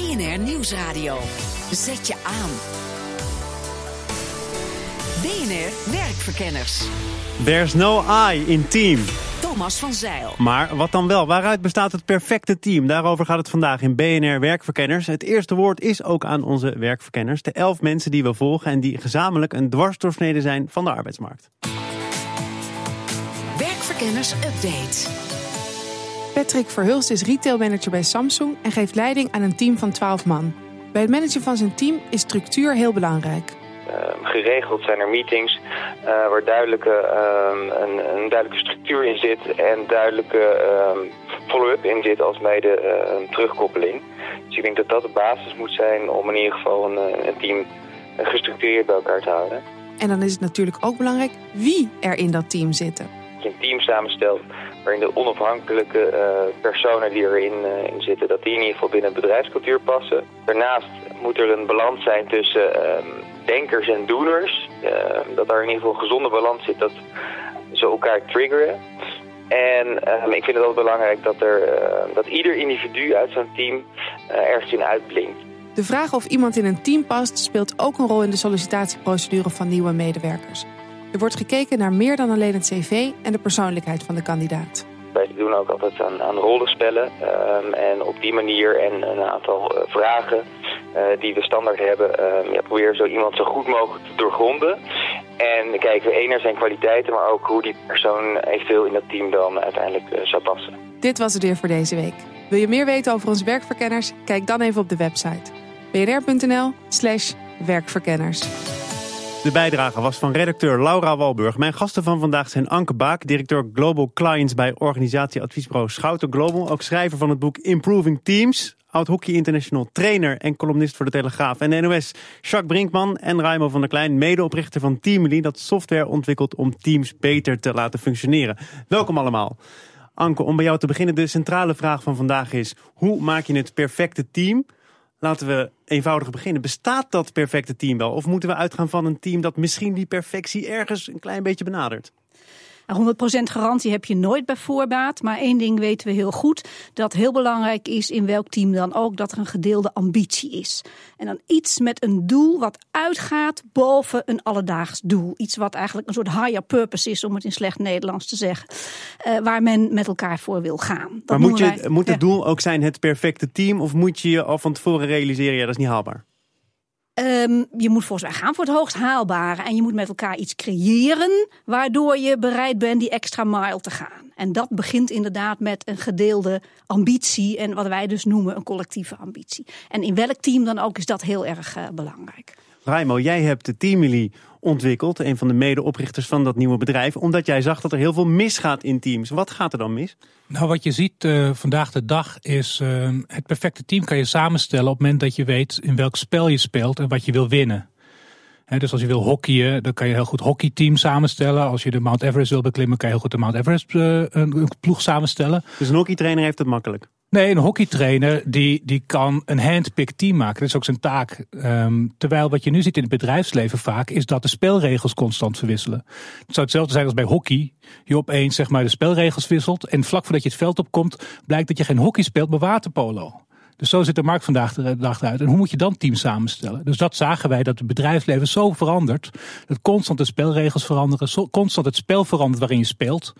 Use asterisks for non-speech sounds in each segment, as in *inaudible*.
BNR Nieuwsradio. Zet je aan. BNR Werkverkenners. There's no I in team. Thomas van Zeil. Maar wat dan wel? Waaruit bestaat het perfecte team? Daarover gaat het vandaag in BNR Werkverkenners. Het eerste woord is ook aan onze werkverkenners. De elf mensen die we volgen en die gezamenlijk een dwarsdoorsnede zijn van de arbeidsmarkt. Werkverkenners Update. Patrick Verhulst is retailmanager bij Samsung en geeft leiding aan een team van 12 man. Bij het managen van zijn team is structuur heel belangrijk. Ehm, geregeld zijn er meetings uh, waar duidelijke, um, een, een, duidelijke structuur in zit en duidelijke um, follow-up in zit als mede uh, terugkoppeling. Dus ik denk dat dat de basis moet zijn om in ieder geval een, eh, een team gestructureerd bij elkaar te houden. En dan is het natuurlijk ook belangrijk wie er in dat team zitten. Een team samenstelt waarin de onafhankelijke uh, personen die erin uh, in zitten, dat die in ieder geval binnen bedrijfscultuur passen. Daarnaast moet er een balans zijn tussen uh, denkers en doeners. dat er in ieder geval een gezonde balans zit, dat ze elkaar triggeren. En ik vind het ook belangrijk dat, er, dat ieder individu uit zo'n team ergens in uitblinkt. De vraag of iemand in een team past speelt ook een rol in de sollicitatieprocedure van nieuwe medewerkers. Er wordt gekeken naar meer dan alleen het cv en de persoonlijkheid van de kandidaat. Wij doen ook altijd aan, aan rollenspellen um, en op die manier en een aantal uh, vragen uh, die we standaard hebben, um, ja, proberen zo iemand zo goed mogelijk te doorgronden. En kijken we één naar zijn kwaliteiten, maar ook hoe die persoon eventueel in dat team dan uiteindelijk uh, zou passen. Dit was het weer voor deze week. Wil je meer weten over onze werkverkenners? Kijk dan even op de website bnr.nl slash werkverkenners. De bijdrage was van redacteur Laura Walburg. Mijn gasten van vandaag zijn Anke Baak, directeur Global Clients bij organisatieadviesbureau Schouten Global. Ook schrijver van het boek Improving Teams. Oud Hockey International trainer en columnist voor de Telegraaf en NOS. Jacques Brinkman en Raimo van der Klein, medeoprichter van Teamly. Dat software ontwikkelt om teams beter te laten functioneren. Welkom allemaal. Anke, om bij jou te beginnen. De centrale vraag van vandaag is, hoe maak je het perfecte team? Laten we eenvoudig beginnen. Bestaat dat perfecte team wel? Of moeten we uitgaan van een team dat misschien die perfectie ergens een klein beetje benadert? 100% garantie heb je nooit bij voorbaat. Maar één ding weten we heel goed. Dat heel belangrijk is in welk team dan ook. Dat er een gedeelde ambitie is. En dan iets met een doel wat uitgaat boven een alledaags doel. Iets wat eigenlijk een soort higher purpose is. Om het in slecht Nederlands te zeggen. Uh, waar men met elkaar voor wil gaan. Dat maar moet, je, wij, moet het ja. doel ook zijn het perfecte team? Of moet je je al van tevoren realiseren. Ja dat is niet haalbaar? Um, je moet volgens mij gaan voor het hoogst haalbare. En je moet met elkaar iets creëren waardoor je bereid bent die extra mile te gaan. En dat begint inderdaad met een gedeelde ambitie. En wat wij dus noemen een collectieve ambitie. En in welk team dan ook is dat heel erg uh, belangrijk. Raimo, jij hebt de Teamily ontwikkeld. Een van de medeoprichters van dat nieuwe bedrijf. Omdat jij zag dat er heel veel misgaat in teams. Wat gaat er dan mis? Nou, wat je ziet uh, vandaag de dag is uh, het perfecte team kan je samenstellen op het moment dat je weet in welk spel je speelt en wat je wil winnen. He, dus als je wil hockeyen, dan kan je heel goed hockeyteam samenstellen. Als je de Mount Everest wil beklimmen, kan je heel goed de Mount Everest uh, een ploeg samenstellen. Dus een hockeytrainer heeft het makkelijk? Nee, een hockeytrainer die, die kan een handpicked team maken. Dat is ook zijn taak. Um, terwijl wat je nu ziet in het bedrijfsleven vaak is dat de spelregels constant verwisselen. Het zou hetzelfde zijn als bij hockey. Je opeens zeg maar de spelregels wisselt en vlak voordat je het veld opkomt blijkt dat je geen hockey speelt, maar waterpolo. Dus zo zit de markt vandaag de dag eruit. En hoe moet je dan teams samenstellen? Dus dat zagen wij dat het bedrijfsleven zo verandert. Dat constant de spelregels veranderen, constant het spel verandert waarin je speelt.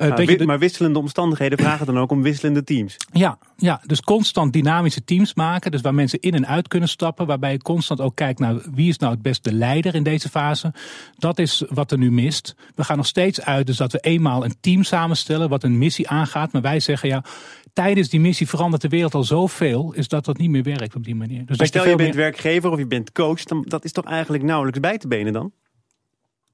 Uh, maar, de... maar, wisselende omstandigheden vragen dan ook om wisselende teams. Ja, ja, dus constant dynamische teams maken. Dus waar mensen in en uit kunnen stappen. Waarbij je constant ook kijkt naar wie is nou het beste leider in deze fase. Dat is wat er nu mist. We gaan nog steeds uit dus dat we eenmaal een team samenstellen. Wat een missie aangaat. Maar wij zeggen ja, tijdens die missie verandert de wereld al zoveel. Is dat dat niet meer werkt op die manier. Dus maar stel je, je bent meer... werkgever of je bent coach. Dan, dat is toch eigenlijk nauwelijks bij te benen dan?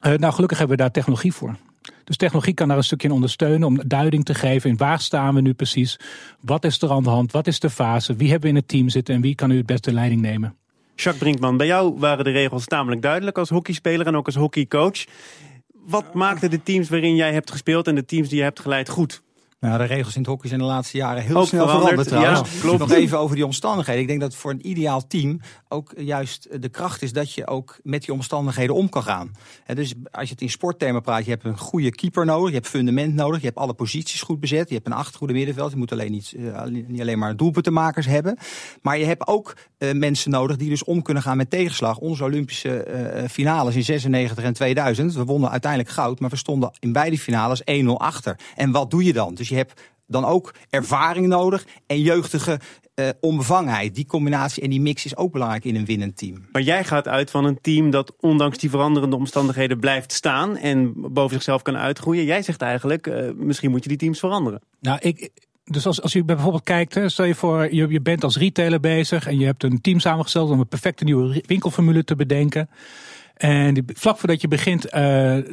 Uh, nou, gelukkig hebben we daar technologie voor. Dus technologie kan daar een stukje in ondersteunen om duiding te geven in waar staan we nu precies, wat is er aan de hand, wat is de fase, wie hebben we in het team zitten en wie kan nu het beste leiding nemen. Jacques Brinkman, bij jou waren de regels tamelijk duidelijk als hockeyspeler en ook als hockeycoach. Wat maakte de teams waarin jij hebt gespeeld en de teams die je hebt geleid goed? Nou, de regels in het hockey zijn de laatste jaren heel Ook snel veranderd, trouwens. ja, klopt. Nog even over die omstandigheden. Ik denk dat voor een ideaal team ook juist de kracht is dat je ook met die omstandigheden om kan gaan. Dus als je het in sporttermen praat, je hebt een goede keeper nodig, je hebt fundament nodig, je hebt alle posities goed bezet, je hebt een achtergoede middenveld, je moet alleen niet, eh, niet alleen maar doelpuntenmakers hebben, maar je hebt ook eh, mensen nodig die dus om kunnen gaan met tegenslag. Onze Olympische eh, finales in 96 en 2000, we wonnen uiteindelijk goud, maar we stonden in beide finales 1-0 achter. En wat doe je dan? Dus je hebt dan ook ervaring nodig en jeugdige eh, onbevangenheid. Die combinatie en die mix is ook belangrijk in een winnend team. Maar jij gaat uit van een team dat ondanks die veranderende omstandigheden blijft staan en boven zichzelf kan uitgroeien. Jij zegt eigenlijk, eh, misschien moet je die teams veranderen. Nou, ik, dus als, als je bijvoorbeeld kijkt, hè, stel je voor, je, je bent als retailer bezig en je hebt een team samengesteld om een perfecte nieuwe winkelformule te bedenken. En die, vlak voordat je begint eh,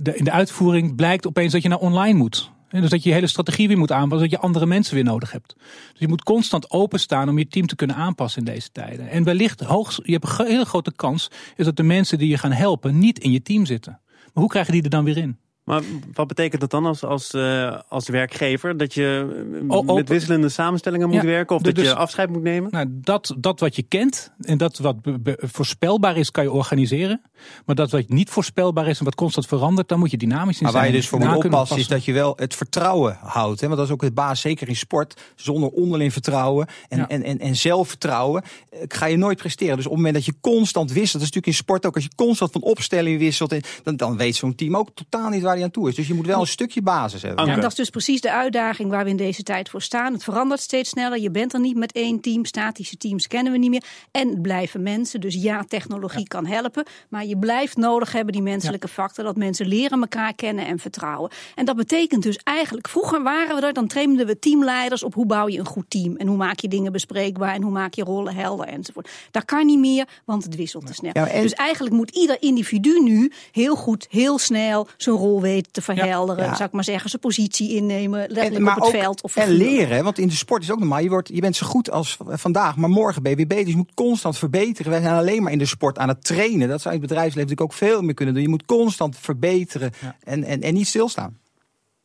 de, in de uitvoering blijkt opeens dat je naar online moet. Dus dat je je hele strategie weer moet aanpassen, dat je andere mensen weer nodig hebt. Dus je moet constant openstaan om je team te kunnen aanpassen in deze tijden. En wellicht, hoog, je hebt een hele grote kans, is dat de mensen die je gaan helpen niet in je team zitten. Maar hoe krijgen die er dan weer in? Maar wat betekent dat dan als, als, uh, als werkgever? Dat je O- met wisselende samenstellingen moet Ja, werken? Of dat je dus- afscheid moet nemen? Nou, dat, dat wat je kent en dat wat be- be- voorspelbaar is, kan je organiseren. Maar dat wat niet voorspelbaar is en wat constant verandert, dan moet je dynamisch in Maar waar zijn. je dus voor moet oppassen is dat je wel het vertrouwen houdt. Hè? Want dat is ook het baas, zeker in sport. Zonder onderling vertrouwen en, Ja. en, en, en zelfvertrouwen eh, ga je nooit presteren. Dus op het moment dat je constant wisselt, dat is natuurlijk in sport ook. Als je constant van opstelling wisselt, en- dan, dan weet zo'n team ook totaal niet waar hij aan toe is. Dus je moet wel een stukje basis hebben. Ja, dat is dus precies de uitdaging waar we in deze tijd voor staan. Het verandert steeds sneller. Je bent er niet met één team. Statische teams kennen we niet meer. En het blijven mensen. Dus ja, technologie kan helpen. Maar je blijft nodig hebben die menselijke factor. Dat mensen leren elkaar kennen en vertrouwen. En dat betekent dus eigenlijk, vroeger waren we er, dan trainden we teamleiders op hoe bouw je een goed team. En hoe maak je dingen bespreekbaar en hoe maak je rollen helder enzovoort. Dat kan niet meer, want het wisselt te snel. Ja, en- Dus eigenlijk moet ieder individu nu heel goed, heel snel zijn rol weten te verhelderen. Ja. Zou ik maar zeggen, zijn positie innemen, letterlijk En, maar op het ook, veld. Of en leren, want in de sport is ook normaal. Je, wordt, je bent zo goed als vandaag, maar morgen ben je weer beter. Dus je moet constant verbeteren. Wij zijn alleen maar in de sport aan het trainen. Dat zou in het bedrijfsleven natuurlijk ook veel meer kunnen doen. Je moet constant verbeteren en, en, en niet stilstaan.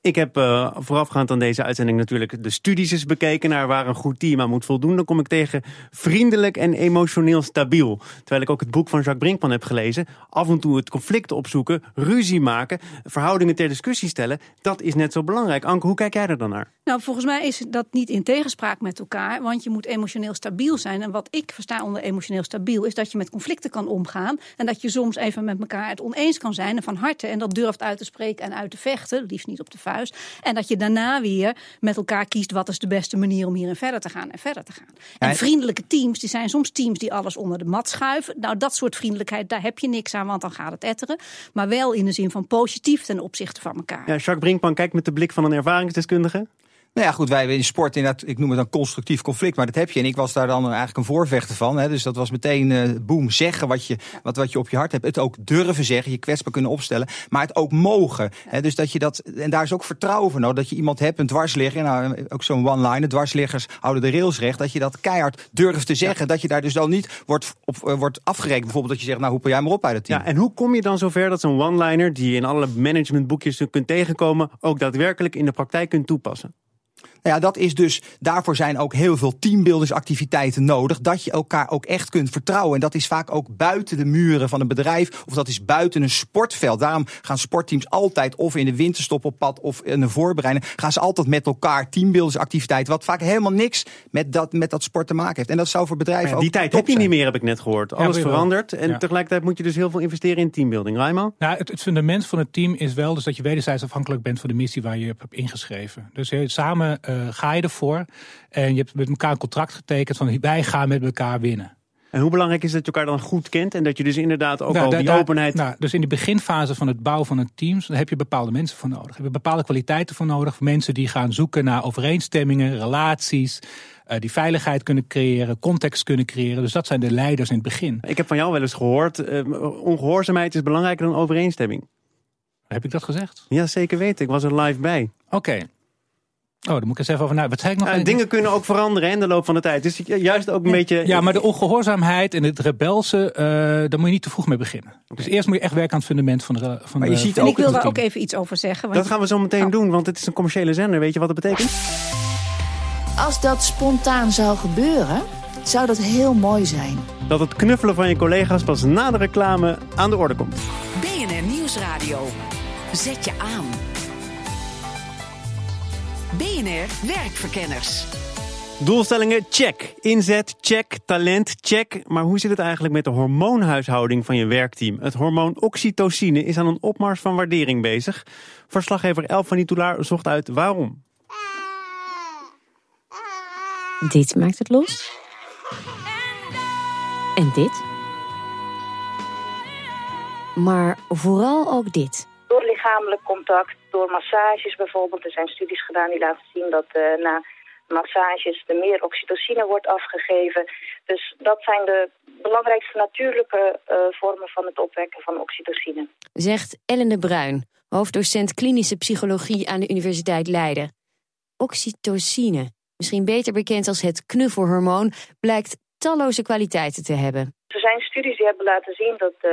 Ik heb eh, voorafgaand aan deze uitzending natuurlijk de studies eens bekeken naar waar een goed team aan moet voldoen. Dan kom ik tegen vriendelijk en emotioneel stabiel. Terwijl ik ook het boek van Jacques Brinkman heb gelezen. Af en toe het conflict opzoeken, ruzie maken, verhoudingen ter discussie stellen. Dat is net zo belangrijk. Anke, hoe kijk jij er dan naar? Nou, volgens mij is dat niet in tegenspraak met elkaar, want je moet emotioneel stabiel zijn. En wat ik versta onder emotioneel stabiel, is dat je met conflicten kan omgaan. En dat je soms even met elkaar het oneens kan zijn en van harte. En dat durft uit te spreken en uit te vechten, liefst niet op de vuist. En dat je daarna weer met elkaar kiest wat is de beste manier om hierin verder te gaan en verder te gaan. En vriendelijke teams, die zijn soms teams die alles onder de mat schuiven. Nou, dat soort vriendelijkheid, daar heb je niks aan, want dan gaat het etteren. Maar wel in de zin van positief ten opzichte van elkaar. Ja, Jacques Brinkman kijkt met de blik van een ervaringsdeskundige. Nou ja, goed, wij in sport inderdaad, ik noem het dan constructief conflict, maar dat heb je. En ik was daar dan eigenlijk een voorvechter van. Hè, dus dat was meteen, eh boem, zeggen wat je, wat, wat je op je hart hebt. Het ook durven zeggen, je kwetsbaar kunnen opstellen, maar het ook mogen. Hè, dus dat je dat, en daar is ook vertrouwen voor nodig. Dat je iemand hebt, een dwarsligger, nou, ook zo'n one-liner, dwarsliggers houden de rails recht. Dat je dat keihard durft te zeggen. Dat je daar dus dan niet wordt, op, eh, wordt afgerekend. Bijvoorbeeld dat je zegt, nou, hoepel jij maar op uit het team. Ja, en hoe kom je dan zover dat zo'n one-liner, die je in alle managementboekjes kunt tegenkomen, ook daadwerkelijk in de praktijk kunt toepassen? Nou ja, dat is dus, daarvoor zijn ook heel veel teambuildingsactiviteiten nodig. Dat je elkaar ook echt kunt vertrouwen. En dat is vaak ook buiten de muren van een bedrijf. Of dat is buiten een sportveld. Daarom gaan sportteams altijd of in de winterstop op pad of in een voorbereiding. Gaan ze altijd met elkaar teambuildingsactiviteiten. Wat vaak helemaal niks met dat, met dat sport te maken heeft. En dat zou voor bedrijven ja, ook die tijd heb je niet meer, heb ik net gehoord. Alles verandert en Ja. tegelijkertijd moet je dus heel veel investeren in teambuilding. Raimo? Nou, het, het fundament van het team is wel dus dat je wederzijds afhankelijk bent van de missie waar je hebt ingeschreven. Dus samen eh, ga je ervoor en je hebt met elkaar een contract getekend van wij gaan met elkaar winnen. En hoe belangrijk is dat je elkaar dan goed kent en dat je dus inderdaad ook Nou, al die daar- openheid... nou, dus in de beginfase van het bouwen van een team, daar heb je bepaalde mensen voor nodig. Heb je bepaalde kwaliteiten voor nodig. Mensen die gaan zoeken naar overeenstemmingen, relaties, eh, die veiligheid kunnen creëren, context kunnen creëren. Dus dat zijn de leiders in het begin. Ik heb van jou wel eens gehoord, eh, ongehoorzaamheid is belangrijker dan overeenstemming. Heb ik dat gezegd? Ja, zeker weten. Ik was er live bij. Oké. Oh, daar moet ik eens even over na. Wat zei ik nog? Nou, dingen kunnen ook veranderen in de loop van de tijd. Dus juist ook een beetje... Ja, maar de ongehoorzaamheid en het rebelse, eh daar moet je niet te vroeg mee beginnen. Dus eerst moet je echt werken aan het fundament van de van Maar je de- ziet van En ook ik wil daar ook even iets over zeggen. Want Dat gaan we zo meteen Oh. doen, want het is een commerciële zender. Weet je wat dat betekent? Als dat spontaan zou gebeuren, zou dat heel mooi zijn. Dat het knuffelen van je collega's pas na de reclame aan de orde komt. BNR Nieuwsradio. Zet je aan. BNR Werkverkenners. Doelstellingen, check. Inzet, check. Talent, check. Maar hoe zit het eigenlijk met de hormoonhuishouding van je werkteam? Het hormoon oxytocine is aan een opmars van waardering bezig. Verslaggever Elf van Toulaar zocht uit waarom. Dit maakt het los. En dit. Maar vooral ook dit. Door lichamelijk contact, door massages bijvoorbeeld. Er zijn studies gedaan die laten zien dat eh, na massages er meer oxytocine wordt afgegeven. Dus dat zijn de belangrijkste natuurlijke eh, vormen van het opwekken van oxytocine. Zegt Ellen de Bruin, hoofddocent klinische psychologie aan de Universiteit Leiden. Oxytocine, misschien beter bekend als het knuffelhormoon, blijkt talloze kwaliteiten te hebben. Er zijn studies die hebben laten zien dat eh,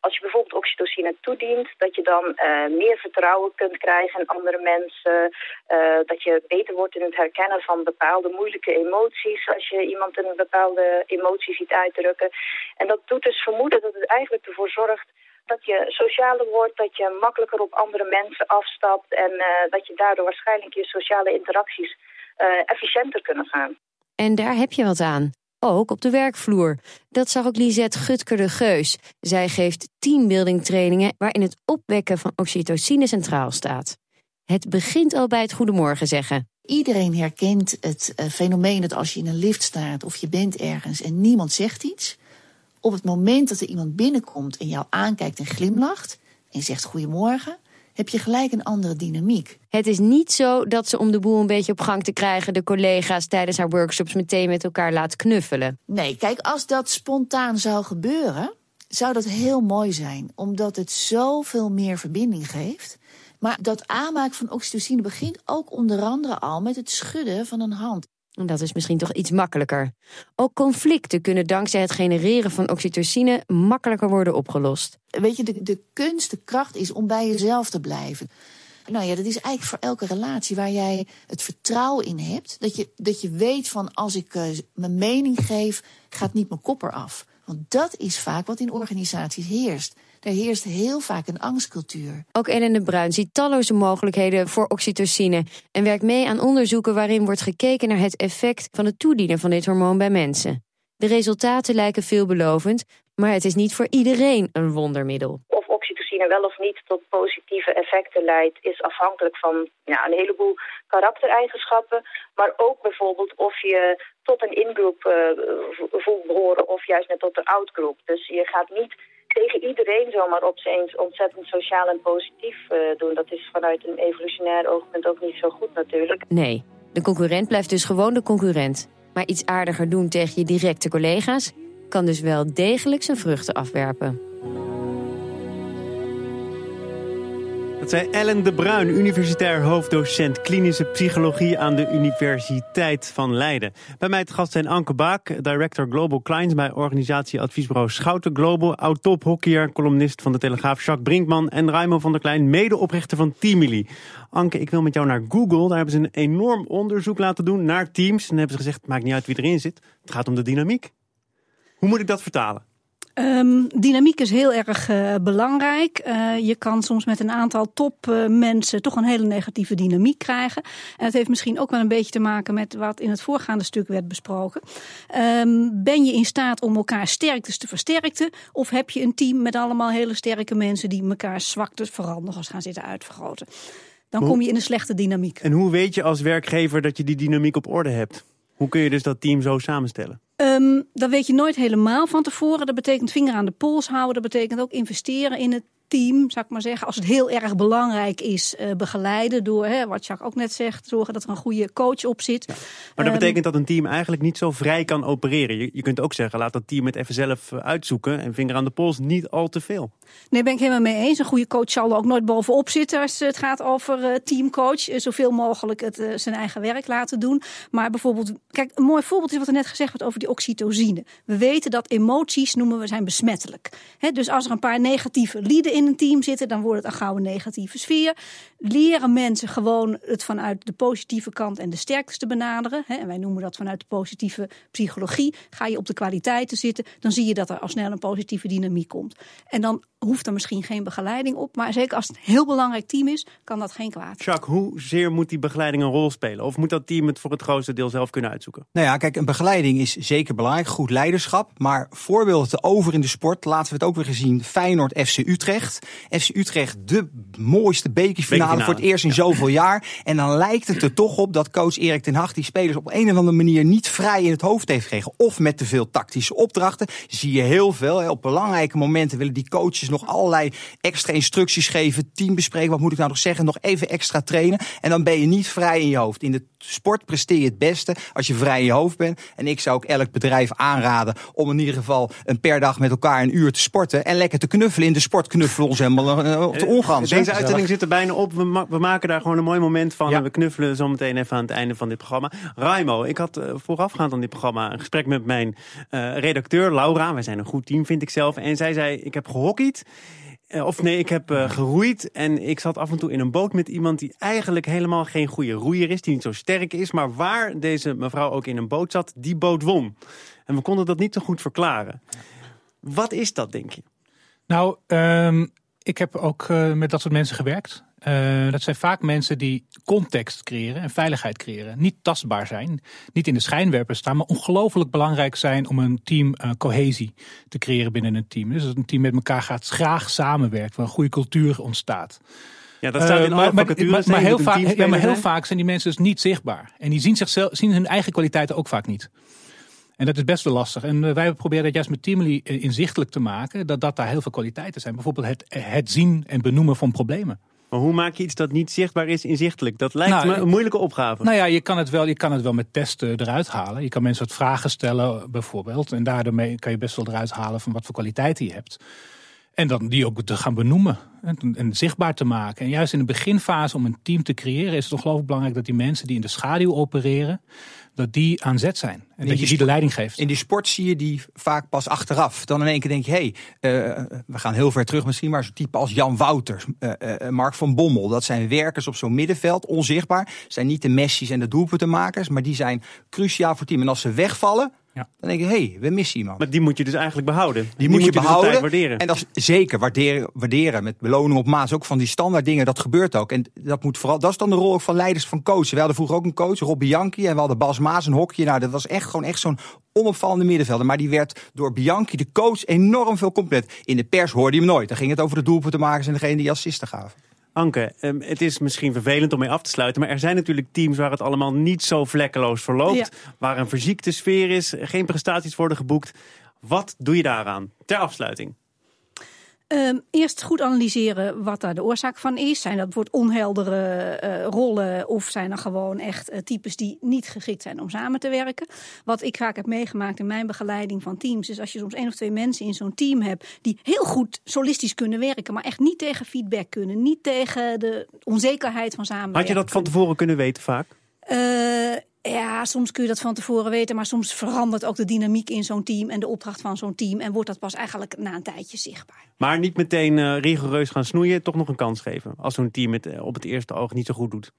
als je bijvoorbeeld oxytocine toedient, dat je dan eh, meer vertrouwen kunt krijgen in andere mensen. eh, dat je beter wordt in het herkennen van bepaalde moeilijke emoties als je iemand een bepaalde emotie ziet uitdrukken. En dat doet dus vermoeden dat het eigenlijk ervoor zorgt dat je socialer wordt, dat je makkelijker op andere mensen afstapt en eh, dat je daardoor waarschijnlijk je sociale interacties efficiënter kunnen gaan. En daar heb je wat aan. Ook op de werkvloer. Dat zag ook Lisette Gutker de Geus. Zij geeft teambuilding waarin het opwekken van oxytocine centraal staat. Het begint al bij het goedemorgen zeggen. Iedereen herkent het eh, fenomeen dat als je in een lift staat of je bent ergens en niemand zegt iets, op het moment dat er iemand binnenkomt en jou aankijkt en glimlacht en zegt goedemorgen, heb je gelijk een andere dynamiek. Het is niet zo dat ze om de boel een beetje op gang te krijgen de collega's tijdens haar workshops meteen met elkaar laat knuffelen. Nee, kijk, als dat spontaan zou gebeuren, zou dat heel mooi zijn, omdat het zoveel meer verbinding geeft. Maar dat aanmaken van oxytocine begint ook onder andere al met het schudden van een hand. Dat is misschien toch iets makkelijker. Ook conflicten kunnen dankzij het genereren van oxytocine makkelijker worden opgelost. Weet je, de, de kunst, de kracht is om bij jezelf te blijven. Nou ja, dat is eigenlijk voor elke relatie waar jij het vertrouwen in hebt. Dat je, dat je weet van als ik eh, mijn mening geef, gaat niet mijn kop eraf. Want dat is vaak wat in organisaties heerst. Er heerst heel vaak een angstcultuur. Ook Ellen de Bruin ziet talloze mogelijkheden voor oxytocine en werkt mee aan onderzoeken waarin wordt gekeken naar het effect van het toedienen van dit hormoon bij mensen. De resultaten lijken veelbelovend, maar het is niet voor iedereen een wondermiddel. Of oxytocine wel of niet tot positieve effecten leidt, is afhankelijk van ja, een heleboel karaktereigenschappen. Maar ook bijvoorbeeld of je tot een ingroep vo- voelt behoren of juist net tot de outgroep. Dus je gaat niet tegen iedereen zomaar op zijn eens ontzettend sociaal en positief eh, doen. Dat is vanuit een evolutionair oogpunt ook niet zo goed natuurlijk. Nee, de concurrent blijft dus gewoon de concurrent. Maar iets aardiger doen tegen je directe collega's kan dus wel degelijk zijn vruchten afwerpen. Dat zei Ellen de Bruin, universitair hoofddocent klinische psychologie aan de Universiteit van Leiden. Bij mij te gast zijn Anke Baak, director Global Clients bij organisatieadviesbureau Schouten Global, oud-tophockeyer, columnist van de Telegraaf Jacques Brinkman en Raimo van der Klein, medeoprichter van Teamily. Anke, ik wil met jou naar Google. Daar hebben ze een enorm onderzoek laten doen naar teams. En hebben ze gezegd, maakt niet uit wie erin zit. Het gaat om de dynamiek. Hoe moet ik dat vertalen? Ehm, dynamiek is heel erg eh, belangrijk. Eh, je kan soms met een aantal topmensen toch een hele negatieve dynamiek krijgen. En dat heeft misschien ook wel een beetje te maken met wat in het voorgaande stuk werd besproken. Ehm, ben je in staat om elkaar sterktes te versterken? Of heb je een team met allemaal hele sterke mensen die elkaar zwaktes vooral nog eens gaan zitten uitvergroten? Dan kom je in een slechte dynamiek. En hoe weet je als werkgever dat je die dynamiek op orde hebt? Hoe kun je dus dat team zo samenstellen? Ehm, dat weet je nooit helemaal van tevoren. Dat betekent vinger aan de pols houden. Dat betekent ook investeren in het team, zou ik maar zeggen, als het heel erg belangrijk is, uh, begeleiden door, hè, wat Jacques ook net zegt, zorgen dat er een goede coach op zit. Maar dat Ehm, betekent dat een team eigenlijk niet zo vrij kan opereren. Je, je kunt ook zeggen, laat dat team het even zelf eh, uitzoeken en vinger aan de pols niet al te veel. Nee, ben ik helemaal mee eens. Een goede coach zal er ook nooit bovenop zitten als het gaat over eh, teamcoach. Eh, Zoveel mogelijk het, eh, zijn eigen werk laten doen. Maar bijvoorbeeld, kijk, een mooi voorbeeld is wat er net gezegd werd over die oxytocine. We weten dat emoties noemen we zijn besmettelijk. Hè, dus als er een paar negatieve lieden in een team zitten, dan wordt het een gauw een negatieve sfeer. Leren mensen gewoon het vanuit de positieve kant en de sterktes te benaderen. Hè, en wij noemen dat vanuit de positieve psychologie. Ga je op de kwaliteiten zitten, dan zie je dat er al snel een positieve dynamiek komt. En dan hoeft er misschien geen begeleiding op. Maar zeker als het een heel belangrijk team is, kan dat geen kwaad. Jacques, hoezeer moet die begeleiding een rol spelen? Of moet dat team het voor het grootste deel zelf kunnen uitzoeken? Nou ja, kijk, een begeleiding is zeker belangrijk. Goed leiderschap. Maar voorbeelden te over in de sport. Laten we het ook weer gezien. Feyenoord, FC Utrecht. FC Utrecht, de mooiste bekerfinale voor het eerst in zoveel jaar. En dan lijkt het er toch op dat coach Erik ten Hag die spelers op een of andere manier niet vrij in het hoofd heeft gekregen. Of met te veel tactische opdrachten. Zie je heel veel. Hè. Op belangrijke momenten willen die coaches nog allerlei extra instructies geven. Team bespreken. Wat moet ik nou nog zeggen? Nog even extra trainen. En dan ben je niet vrij in je hoofd. In de sport presteer je het beste als je vrij in je hoofd bent. En ik zou ook elk bedrijf aanraden om in ieder geval een per dag met elkaar een uur te sporten. En lekker te knuffelen. In de sport we ons helemaal op de ongans. hè. Deze uitzending zit er bijna op. We, ma- we maken daar gewoon een mooi moment van. Ja. En we knuffelen zo meteen even aan het einde van dit programma. Raimo, ik had eh, voorafgaand aan dit programma een gesprek met mijn eh, redacteur Laura. Wij zijn een goed team, vind ik zelf. En zij zei, ik heb gehockeyd. Eh, Of nee, ik heb geroeid en ik zat af en toe in een boot met iemand die eigenlijk helemaal geen goede roeier is, die niet zo sterk is, maar waar deze mevrouw ook in een boot zat, die boot won. En we konden dat niet zo goed verklaren. Wat is dat, denk je? Nou, ehm, ik heb ook eh, met dat soort mensen gewerkt. Eh, dat zijn vaak mensen die context creëren en veiligheid creëren. Niet tastbaar zijn, niet in de schijnwerpers staan, maar ongelooflijk belangrijk zijn om een team eh, cohesie te creëren binnen een team. Dus dat een team met elkaar gaat graag samenwerkt, waar een goede cultuur ontstaat. Ja, dat staat in alle maar, heel, vaak, ja, maar heel zijn. vaak zijn die mensen dus niet zichtbaar. En die zien, zichzelf, zien hun eigen kwaliteiten ook vaak niet. En dat is best wel lastig. En eh, wij proberen dat juist met Teamly eh, inzichtelijk te maken. Dat, dat daar heel veel kwaliteiten zijn. Bijvoorbeeld het, het zien en benoemen van problemen. Maar hoe maak je iets dat niet zichtbaar is inzichtelijk? Dat lijkt Nou, me een moeilijke opgave. Nou ja, je kan het wel, je kan het wel met testen eruit halen. Je kan mensen wat vragen stellen bijvoorbeeld. En daardoor kan je best wel eruit halen van wat voor kwaliteiten je hebt. En dan die ook te gaan benoemen en, en zichtbaar te maken. En juist in de beginfase om een team te creëren is het ongelooflijk belangrijk dat die mensen die in de schaduw opereren, dat die aan zet zijn. En dat je die de leiding geeft. In die sport zie je die vaak pas achteraf. Dan in één keer denk je, hé, hey, eh, we gaan heel ver terug misschien, maar zo'n type als Jan Wouters, eh, eh, Mark van Bommel. Dat zijn werkers op zo'n middenveld, onzichtbaar. Zijn niet de Messi's en de doelpuntenmakers, maar die zijn cruciaal voor het team. En als ze wegvallen, Ja. dan denk je, hé, hey, we missen iemand. Maar die moet je dus eigenlijk behouden. Die, moet je dus behouden. tijd waarderen. En dat is zeker waarderen, waarderen met beloning op maat. Ook van die standaard dingen, dat gebeurt ook. En dat moet vooral, dat is dan de rol ook van leiders van coachen. We hadden vroeger ook een coach, Rob Bianchi. En we hadden Bas Maas, een hokje. Nou, dat was echt gewoon echt zo'n onopvallende middenvelder. Maar die werd door Bianchi, de coach, enorm veel compleet. In de pers hoorde je hem nooit. Dan ging het over de doelpuntenmakers en degene die assisten gaven. Anke, ehm, het is misschien vervelend om mee af te sluiten, maar er zijn natuurlijk teams waar het allemaal niet zo vlekkeloos verloopt. Ja. Waar een verziekte sfeer is, geen prestaties worden geboekt. Wat doe je daaraan? Ter afsluiting. Ehm, eerst goed analyseren wat daar de oorzaak van is. Zijn dat bijvoorbeeld onheldere eh, rollen of zijn er gewoon echt eh, types die niet geschikt zijn om samen te werken? Wat ik vaak heb meegemaakt in mijn begeleiding van teams is als je soms één of twee mensen in zo'n team hebt die heel goed solistisch kunnen werken, maar echt niet tegen feedback kunnen, niet tegen de onzekerheid van samenwerken. Had je dat van tevoren kunnen weten vaak? Eh, ja, soms kun je dat van tevoren weten, maar soms verandert ook de dynamiek in zo'n team en de opdracht van zo'n team en wordt dat pas eigenlijk na een tijdje zichtbaar. Maar niet meteen eh, rigoureus gaan snoeien, toch nog een kans geven. Als zo'n team het eh, op het eerste oog niet zo goed doet.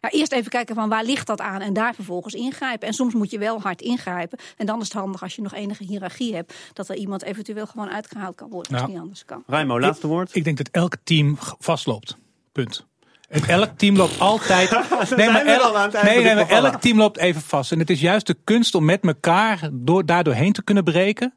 Ja, eerst even kijken van waar ligt dat aan en daar vervolgens ingrijpen. En soms moet je wel hard ingrijpen. En dan is het handig als je nog enige hiërarchie hebt, dat er iemand eventueel gewoon uitgehaald kan worden als Ja. het niet anders kan. Raimo, laatste woord. Ik denk dat elk team vastloopt. Punt. En elk team loopt *laughs* altijd. nee, maar elk, nee, maar elk team loopt even vast. En het is juist de kunst om met elkaar door, daardoor heen te kunnen breken.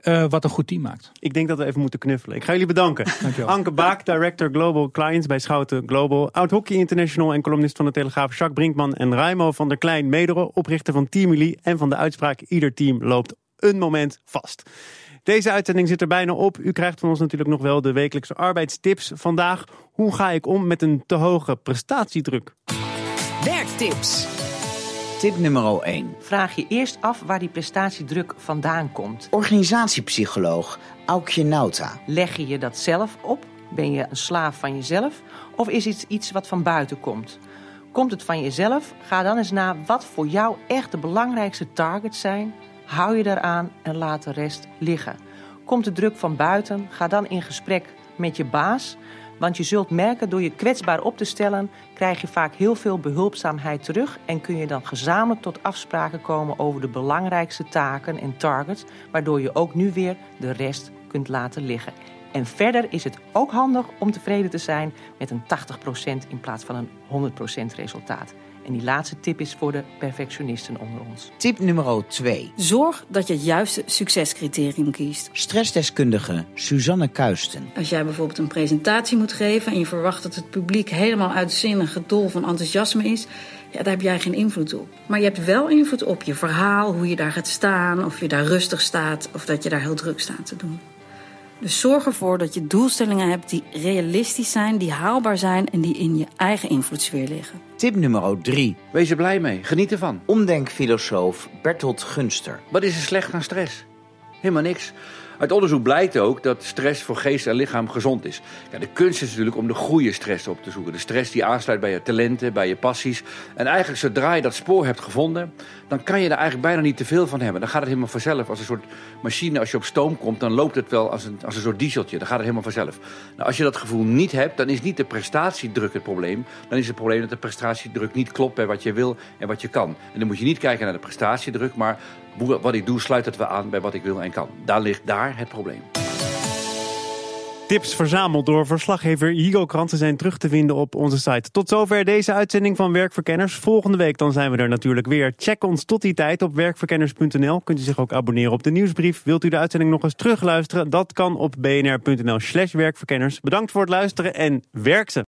eh, wat een goed team maakt. Ik denk dat we even moeten knuffelen. Ik ga jullie bedanken. Dankjewel. Anke Baak, Director Global Clients bij Schouten Global. Oud Hockey International en columnist van de Telegraaf Jacques Brinkman. En Raimo van der Klein, mede oprichter van Team Ulie en van de uitspraak Ieder team loopt een moment vast. Deze uitzending zit er bijna op. U krijgt van ons natuurlijk nog wel de wekelijkse arbeidstips. Vandaag, hoe ga ik om met een te hoge prestatiedruk? Werktips. Tip nummer 1. Vraag je eerst af waar die prestatiedruk vandaan komt. Organisatiepsycholoog Aukje Nauta. Leg je je dat zelf op? Ben je een slaaf van jezelf? Of is het iets wat van buiten komt? Komt het van jezelf? Ga dan eens na wat voor jou echt de belangrijkste targets zijn. Hou je daaraan en laat de rest liggen. Komt de druk van buiten? Ga dan in gesprek met je baas. Want je zult merken, door je kwetsbaar op te stellen, krijg je vaak heel veel behulpzaamheid terug. En kun je dan gezamenlijk tot afspraken komen over de belangrijkste taken en targets. Waardoor je ook nu weer de rest kunt laten liggen. En verder is het ook handig om tevreden te zijn met een 80% in plaats van een 100% resultaat. En die laatste tip is voor de perfectionisten onder ons. Tip nummer 2. Zorg dat je het juiste succescriterium kiest. Stressdeskundige Suzanne Kuisten. Als jij bijvoorbeeld een presentatie moet geven en je verwacht dat het publiek helemaal uitzinnig gedol van enthousiasme is, ja, daar heb jij geen invloed op. Maar je hebt wel invloed op je verhaal, hoe je daar gaat staan, of je daar rustig staat of dat je daar heel druk staat te doen. Dus zorg ervoor dat je doelstellingen hebt die realistisch zijn, die haalbaar zijn en die in je eigen invloedssfeer liggen. Tip nummer 3. Wees er blij mee, geniet ervan. Omdenkfilosoof Bertolt Gunster. Wat is er slecht aan stress? Helemaal niks. Uit onderzoek blijkt ook dat stress voor geest en lichaam gezond is. Ja, de kunst is natuurlijk om de goede stress op te zoeken. De stress die aansluit bij je talenten, bij je passies. En eigenlijk zodra je dat spoor hebt gevonden, dan kan je er eigenlijk bijna niet te veel van hebben. Dan gaat het helemaal vanzelf. Als een soort machine, als je op stoom komt, dan loopt het wel als een, als een soort dieseltje. Dan gaat het helemaal vanzelf. Nou, als je dat gevoel niet hebt, dan is niet de prestatiedruk het probleem. Dan is het probleem dat de prestatiedruk niet klopt bij wat je wil en wat je kan. En dan moet je niet kijken naar de prestatiedruk, maar wat ik doe sluit het wel aan bij wat ik wil en kan. Daar ligt daar het probleem. Tips verzameld door verslaggever Higo Kranten zijn terug te vinden op onze site. Tot zover deze uitzending van Werkverkenners. Volgende week dan zijn we er natuurlijk weer. Check ons tot die tijd op werkverkenners.nl. Kunt u zich ook abonneren op de nieuwsbrief. Wilt u de uitzending nog eens terugluisteren? Dat kan op bnr.nl slash werkverkenners. Bedankt voor het luisteren en werk ze!